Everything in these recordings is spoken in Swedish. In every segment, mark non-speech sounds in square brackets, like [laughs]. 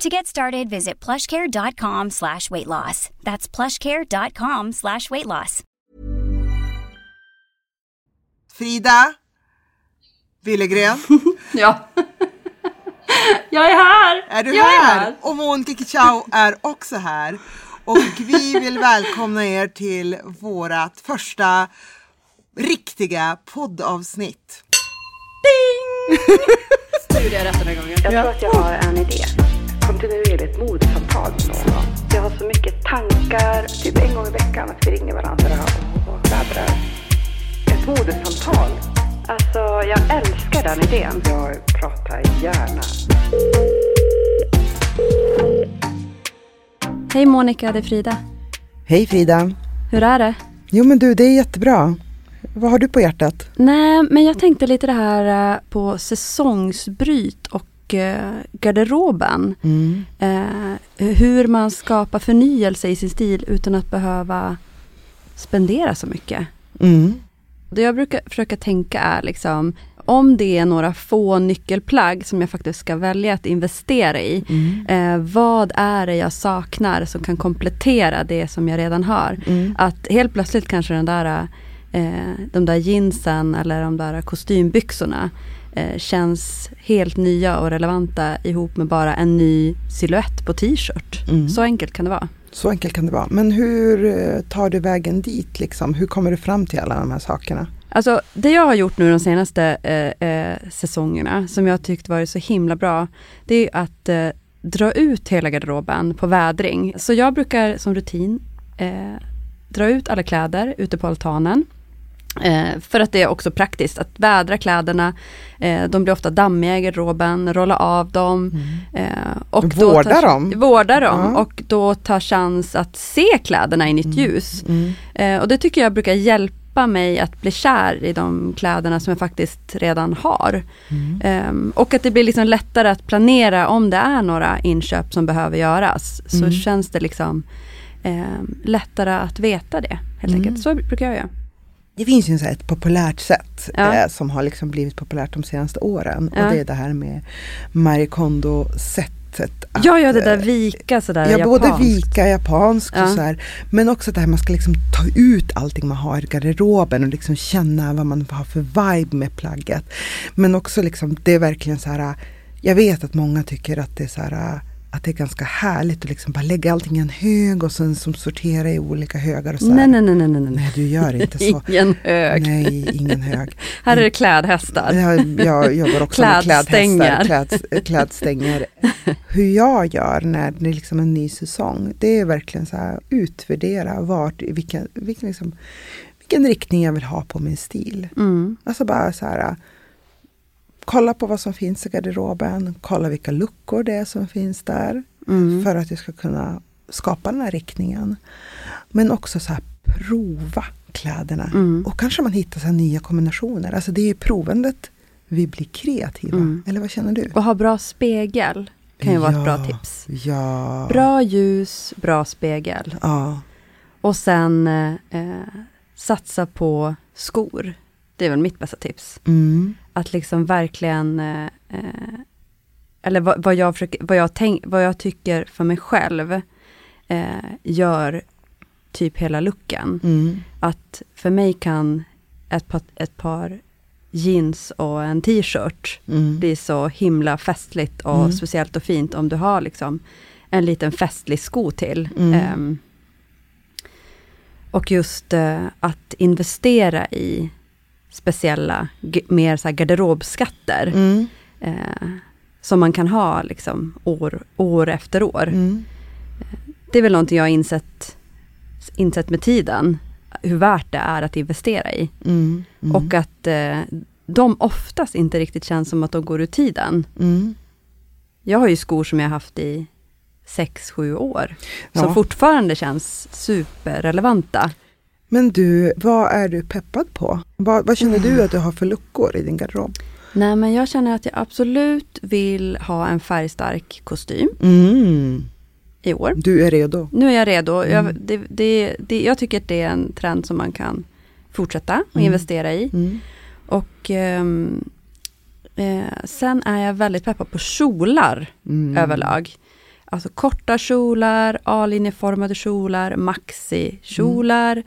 To get started, visit plushcare.com slash weight loss. That's plushcare.com slash weight loss. Frida Willegren, [laughs] Ja. [laughs] Jag är här! är du jag här? Är här. Och Monica Kichau är också här. Och vi vill välkomna er till vårat första riktiga poddavsnitt. Gjorde jag [laughs] rätt den här gången? Jag tror att jag har en idé. Kontinuerligt mordsamtal med någon. Jag har så mycket tankar. Typ en gång i veckan att vi ringer varandra och, och laddar. Ett mordsamtal. Alltså, jag älskar den idén. Jag pratar gärna. Hej Monica, det är Frida. Hej Frida! Hur är det? Jo men du, det är jättebra. Vad har du på hjärtat? Nej, men jag tänkte lite det här eh, på säsongsbryt och eh, garderoben. Mm. Eh, hur man skapar förnyelse i sin stil utan att behöva spendera så mycket. Mm. Det jag brukar försöka tänka är liksom om det är några få nyckelplagg som jag faktiskt ska välja att investera i. Mm. Eh, vad är det jag saknar som kan komplettera det som jag redan har? Mm. Att helt plötsligt kanske den där, eh, de där jeansen eller de där kostymbyxorna känns helt nya och relevanta ihop med bara en ny silhuett på t-shirt. Mm. Så enkelt kan det vara. Så enkelt kan det vara. Men hur eh, tar du vägen dit liksom? Hur kommer du fram till alla de här sakerna? Alltså det jag har gjort nu de senaste eh, eh, säsongerna, som jag tyckt varit så himla bra, det är att eh, dra ut hela garderoben på vädring. Så jag brukar som rutin eh, dra ut alla kläder ute på altanen. Eh, för att det är också praktiskt att vädra kläderna. Eh, de blir ofta dammiga i garderoben, rolla av dem. Eh, och Vårda tar- dem. Vårda dem Ja. och då ta chans att se kläderna i nytt ljus. Mm. Eh, och det tycker jag brukar hjälpa mig att bli kär i de kläderna som jag faktiskt redan har. Mm. Ehm, och att det blir liksom lättare att planera om det är några inköp som behöver göras. Så Mm. känns det liksom ehm, lättare att veta det helt Mm. enkelt. Så brukar jag göra. Det finns ju så ett populärt sätt Ja. eh, som har liksom blivit populärt de senaste åren. Ja. Och det är det här med Marie Kondo-sättet. att, Jag gör det där eh, vika sådär Ja, både japanskt. vika, japanskt Ja. och så här. Men också det här man ska liksom ta ut allting man har i garderoben och liksom känna vad man har för vibe med plagget. Men också liksom, det är verkligen så här, jag vet att många tycker att det är så här att det är ganska härligt att liksom bara lägga allting i en hög och sen som sortera i olika högar och så. Nej, nej, nej, nej, nej, nej. Du gör inte så. [laughs] Ingen hög. Nej, ingen hög. Här är det klädhästar. Jag, jag jobbar också med klädhästar, kläd, klädstänger. [laughs] Hur jag gör när det är liksom en ny säsong, det är verkligen så här utvärdera vart, vilken, vilken, liksom, vilken riktning jag vill ha på min stil. Mm. Alltså bara så här, kolla på vad som finns i garderoben, kolla vilka luckor det är som finns där. Mm. För att jag ska kunna skapa den här riktningen. Men också så här prova kläderna. Mm. Och kanske man hittar så nya kombinationer. Alltså det är i provandet vi blir kreativa. Mm. Eller vad känner du? Och ha bra spegel kan ju vara ett bra Ja, tips. Ja. Bra ljus, bra spegel. Ja. Och sen eh, eh, satsa på skor. Det är väl mitt bästa tips. Mm. Att liksom verkligen, eh, eh, eller vad, vad, jag försöker, vad, jag tänk, vad jag tycker för mig själv eh, gör typ hela looken. Mm. Att för mig kan ett par, ett par jeans och en t-shirt Mm. bli så himla festligt och Mm. speciellt och fint om du har liksom en liten festlig sko till. Ehm, och just eh, att investera i speciella, mer så här garderobskatter. Mm. Eh, som man kan ha liksom år, år efter år. Mm. Det är väl någonting jag har insett, insett med tiden. Hur värt det är att investera i. Mm. Mm. Och att eh, de oftast inte riktigt känns som att de går ur tiden. Mm. Jag har ju skor som jag har haft i 6-7 år. Som Ja. fortfarande känns superrelevanta. Men du, vad är du peppad på? Vad, vad känner du att du har för luckor i din garderob? Nej men jag känner att jag absolut vill ha en färgstark kostym Mm. i år. Du är redo? Nu är jag redo. Jag, Mm. det, det, det, jag tycker att det är en trend som man kan fortsätta och Mm. investera i. Mm. Och ehm, eh, sen är jag väldigt peppad på kjolar Mm. överlag. Alltså korta kjolar, A-linjeformade kjolar, maxi-kjolar.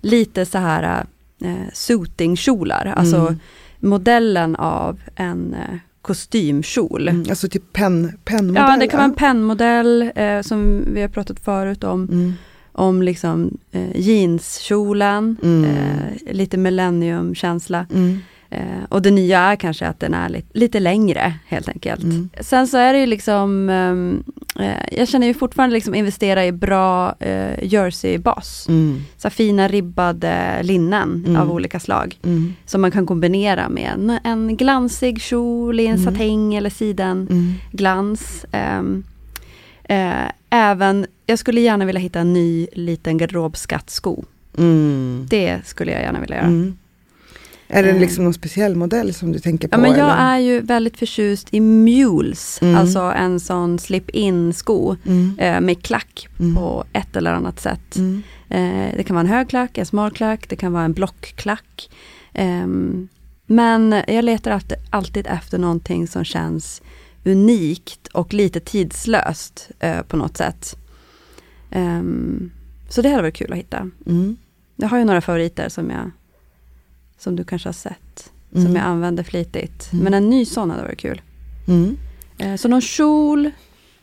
Lite så här eh, suiting-kjolar. Alltså Mm. modellen av en eh, kostymkjol. Mm. Alltså typ penn, pennmodell? Ja, det kan vara en pennmodell eh, som vi har pratat förut om. Mm. Om liksom eh, jeanskjolen, Mm. eh, lite millenniumkänsla. Mm. Eh, och det nya är kanske att den är lite, lite längre helt enkelt. Mm. Sen så är det ju liksom, ehm, eh, jag känner ju fortfarande liksom investera i bra eh, jersey-bas. Mm. Så fina ribbade linnen Mm. av olika slag. Mm. Som man kan kombinera med en, en glansig kjol i en Mm. satäng eller siden Mm. glans. Ehm, eh, även, jag skulle gärna vilja hitta en ny liten garderobskattsko. Mm. Det skulle jag gärna vilja göra. Mm. Är det Eh. liksom någon speciell modell som du tänker på? Ja, men jag eller? är ju väldigt förtjust i mules, Mm. alltså en sån slip-in sko Mm. eh, med klack Mm. på ett eller annat sätt. Mm. Eh, det kan vara en hög klack, en smal klack, det kan vara en blockklack. Ehm, men jag letar efter, alltid efter någonting som känns unikt och lite tidslöst eh, på något sätt. Ehm, så det hade varit kul att hitta. Mm. Jag har ju några favoriter som jag som du kanske har sett. Mm. Som jag använder flitigt. Mm. Men en ny sån hade varit kul. Mm. Eh, så någon kjol,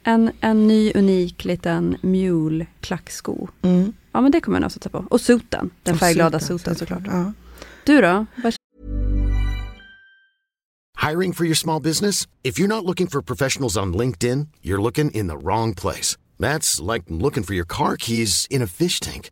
en, en ny unik liten mule klacksko. Mm. Ja men det kommer jag nog satsa på. Och soten, den färgglada soten, såklart. Ja. Du då? Hiring for your small business? If you're not looking for professionals on LinkedIn, you're looking in the wrong place. That's like looking for your car keys in a fish tank.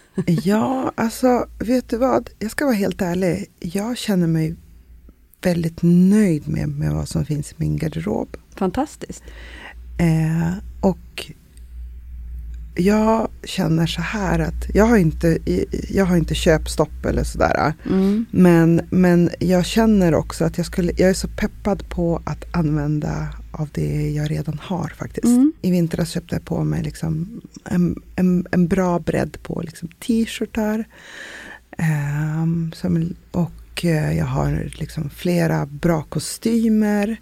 Ja, alltså vet du vad? Jag ska vara helt ärlig. Jag känner mig väldigt nöjd med, med vad som finns i min garderob. Fantastiskt. Eh, och jag känner så här att jag har inte, jag har inte köpstopp eller sådär. Mm. Men, men jag känner också att jag, skulle, jag är så peppad på att använda av det jag redan har faktiskt. Mm. I vintras köpte jag på mig liksom en, en, en bra bredd på liksom t-shirtar. Ehm, som, och eh, jag har liksom flera bra kostymer.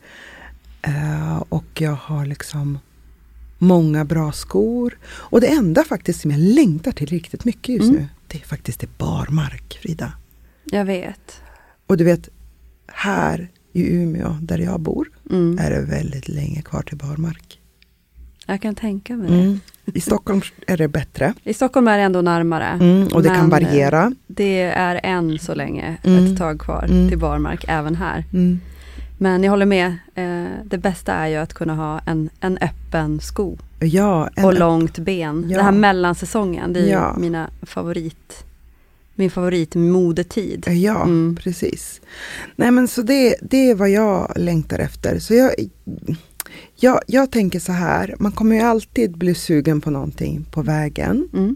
Eh, och jag har liksom många bra skor. Och det enda faktiskt som jag längtar till riktigt mycket just Mm. nu, det är faktiskt det barmark, Frida. Jag vet. Och du vet, här i Umeå där jag bor Mm. är det väldigt länge kvar till barmark. Jag kan tänka mig det. Mm. I Stockholm är det bättre. I Stockholm är det ändå närmare. Mm, och det kan variera. Det är än så länge Mm. ett tag kvar Mm. till barmark även här. Mm. Men jag håller med. Eh, det bästa är ju att kunna ha en, en öppen sko Ja, en, och långt ben. Ja. Den här mellansäsongen, det är Ja. ju mina favorit, min favoritmodetid. Ja, Mm. precis. Nej men så det, det är vad jag längtar efter. Så jag, jag, jag tänker så här, man kommer ju alltid bli sugen på någonting på vägen Mm.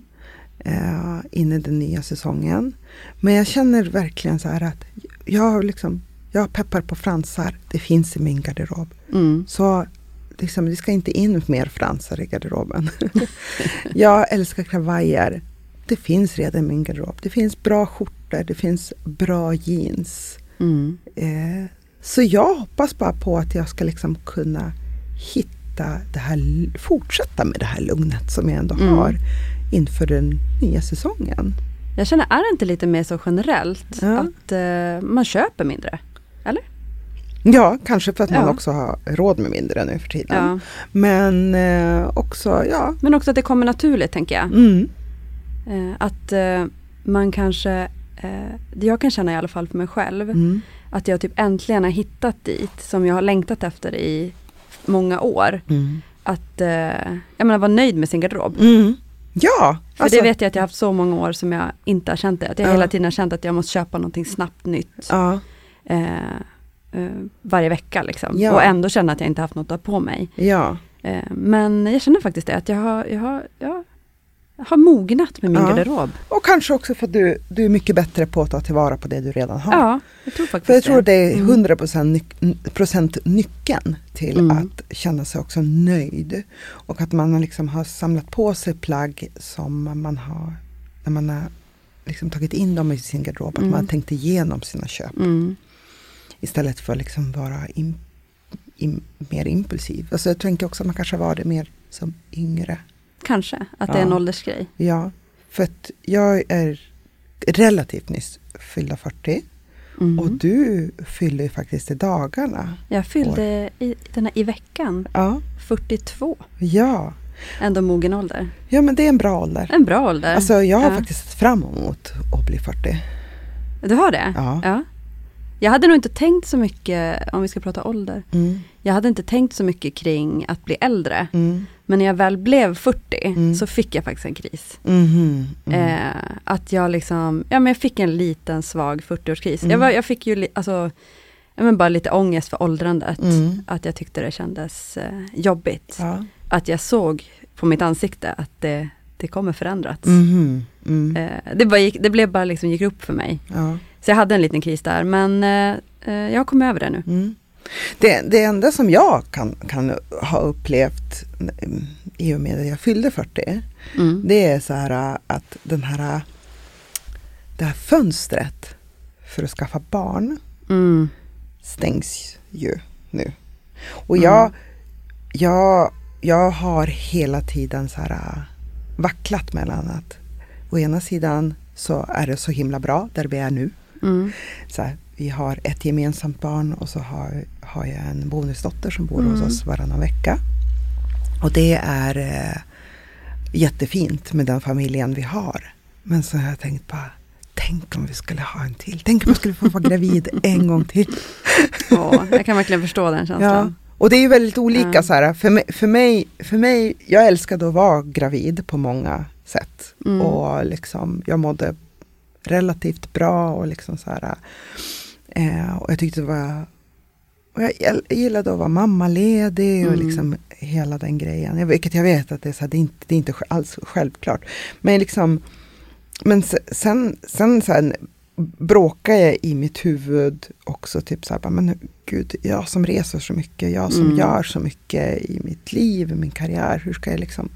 eh, in i den nya säsongen. Men jag känner verkligen så här att jag har liksom, jag peppar på fransar, det finns i min garderob. Mm. Så liksom, det ska inte in mer fransar i garderoben. [laughs] jag älskar kravajer. Det finns redan i min garderob. Det finns bra skjortor, det finns bra jeans. Mm. Eh, så jag hoppas bara på att jag ska liksom kunna hitta det här, fortsätta med det här lugnet som jag ändå Mm. har inför den nya säsongen. Jag känner, är det inte lite mer så generellt Ja. att eh, man köper mindre? Ja, kanske för att man Ja. också har råd med mindre nu för tiden. Ja. Men eh, också, ja. Men också att det kommer naturligt tänker jag. Mm, att eh, man kanske eh, det jag kan känna i alla fall för mig själv, Mm. att jag typ äntligen har hittat dit som jag har längtat efter i många år. Mm. Att eh, jag menar, vara nöjd med sin garderob. Mm. Ja, För alltså, det vet jag att jag har haft så många år som jag inte har känt det. Att jag Ja. hela tiden har känt att jag måste köpa någonting snabbt nytt. ja, Eh, eh, varje vecka liksom. Ja. Och ändå känna att jag inte haft något att ha på mig. ja, Eh, men jag känner faktiskt det, att jag har, jag har, jag har mognat med min Ja. garderob. och kanske också för att du, du är mycket bättre på att ta tillvara på det du redan har. Ja, jag tror faktiskt För jag tror det är Mm. 100% nyc- procent nyckeln till Mm. att känna sig också nöjd. Och att man liksom har samlat på sig plagg som man har, när man har liksom tagit in dem i sin garderob, att Mm. man har tänkt igenom sina köp. Mm. Istället för att liksom vara im, im, mer impulsiv. Alltså jag tänker också att man kanske var det mer som yngre. Kanske, att det är en Ja. åldersgrej. Ja, för att jag är relativt nyss fyllda 40 Mm. och du fyller ju faktiskt i dagarna. Jag fyllde i, den här, i veckan Ja, 42. ja. Ändå mogen ålder. Ja men det är en bra ålder. En bra ålder. Alltså jag har Ja. faktiskt sett fram emot att bli 40. Du har det? Ja. Jag hade nog inte tänkt så mycket, om vi ska prata ålder. Mm. Jag hade inte tänkt så mycket kring att bli äldre. Mm. Men när jag väl blev 40 Mm. så fick jag faktiskt en kris. Mhm. Mm. Eh, att jag liksom, ja men jag fick en liten svag 40-årskris. Mm. Jag, var, jag fick ju li, alltså, ja, men bara lite ångest för åldrandet. Mm. Att jag tyckte det kändes eh, jobbigt. Ja. Att jag såg på mitt ansikte att det, det kommer förändras. Mhm. Mm. Eh, det, bara gick, det blev bara liksom, gick upp för mig. Ja. Så jag hade en liten kris där, men eh, eh, jag kom över det nu. Det, det enda som jag kan, kan ha upplevt i och med att jag fyllde 40, Mm. det är så här äh, att den här, äh, det här fönstret för att skaffa barn Mm. stängs ju nu. Och jag, Mm. jag, jag har hela tiden så här äh, vacklat mellan att å ena sidan så är det så himla bra där vi är nu. Mm. Så här, vi har ett gemensamt barn och så har, har jag en bonusdotter som bor Mm. hos oss varannan vecka. Och det är eh, jättefint med den familjen vi har. Men så har jag tänkt bara, tänk om vi skulle ha en till. Tänk om jag skulle få vara gravid [laughs] en gång till. Ja, jag kan verkligen förstå den Ja. känslan. Och det är ju väldigt olika Ja. så här. För mig, för, mig, för mig, jag älskade att vara gravid på många sätt. Mm. Och liksom, jag mådde relativt bra och liksom så här. Eh, och jag tyckte det var och jag gillade att vara mammaledig och Mm. liksom hela den grejen. Jag- Vilket jag vet att det är, så här, det är, inte, det är inte alls självklart. Men liksom men se- sen, sen här, bråkar jag i mitt huvud också. Typ så här, men gud, jag som reser så mycket, jag som Mm. gör så mycket i mitt liv, i min karriär. Hur ska jag liksom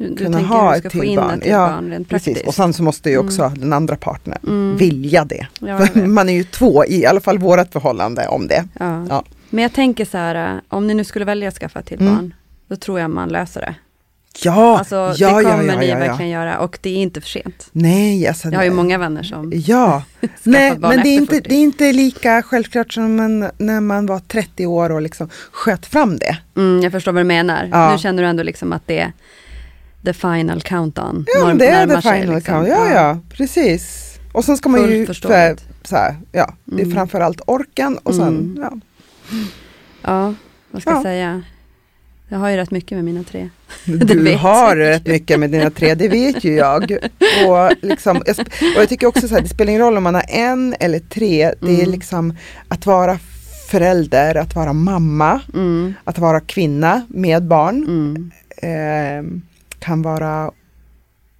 Du, kunna ha ett till in barn. till Ja, barn Precis, och sen så måste ju också Mm. den andra partnern Mm. vilja det. Ja. [laughs] Man är ju två, i alla fall vårat förhållande, om det. Ja. Ja. Men jag tänker så här, äh, om ni nu skulle välja att skaffa ett till Mm. barn, då tror jag man löser det. Ja, Alltså, ja, det kommer ja, ni ja, ja. verkligen göra och det är inte för sent. Nej, alltså, Jag har ju många vänner som [laughs] Ja, [laughs] nej, barn men det är, inte, 40. det är inte lika självklart som man, när man var 30 år och liksom sköt fram det. Mm, jag förstår vad du menar. Nu känner du ändå liksom att det är the final countdown. Ja, det är det sig final liksom. count. Ja, ja, precis. Och sen ska man Fullt ju, för, så här, ja, det är Mm. framförallt orken och sen, Mm. ja. Ja, vad ska Ja. jag säga? Jag har ju rätt mycket med mina tre. Du [laughs] har jag. rätt mycket med dina tre, det vet ju jag. Och, liksom, och jag tycker också så här, det spelar ingen roll om man har en eller tre, det är Mm. liksom att vara förälder, att vara mamma, Mm, att vara kvinna med barn mm, eh, kan vara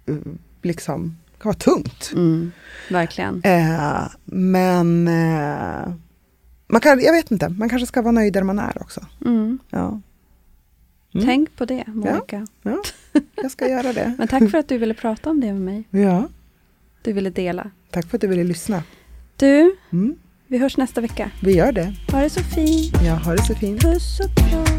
eh, liksom, kan vara tungt. mm, verkligen. Eh, men eh, man kan, jag vet inte, man kanske ska vara nöjd där man är också. Mm. Ja. Mm. Tänk på det, Monica. Ja, [laughs] jag ska göra det. Men tack för att du ville prata om det med mig. Ja, Du ville dela. tack för att du ville lyssna. Du, Mm, vi hörs nästa vecka. vi gör det. Ha det så fint. Jag har det så fint. Puss och kram.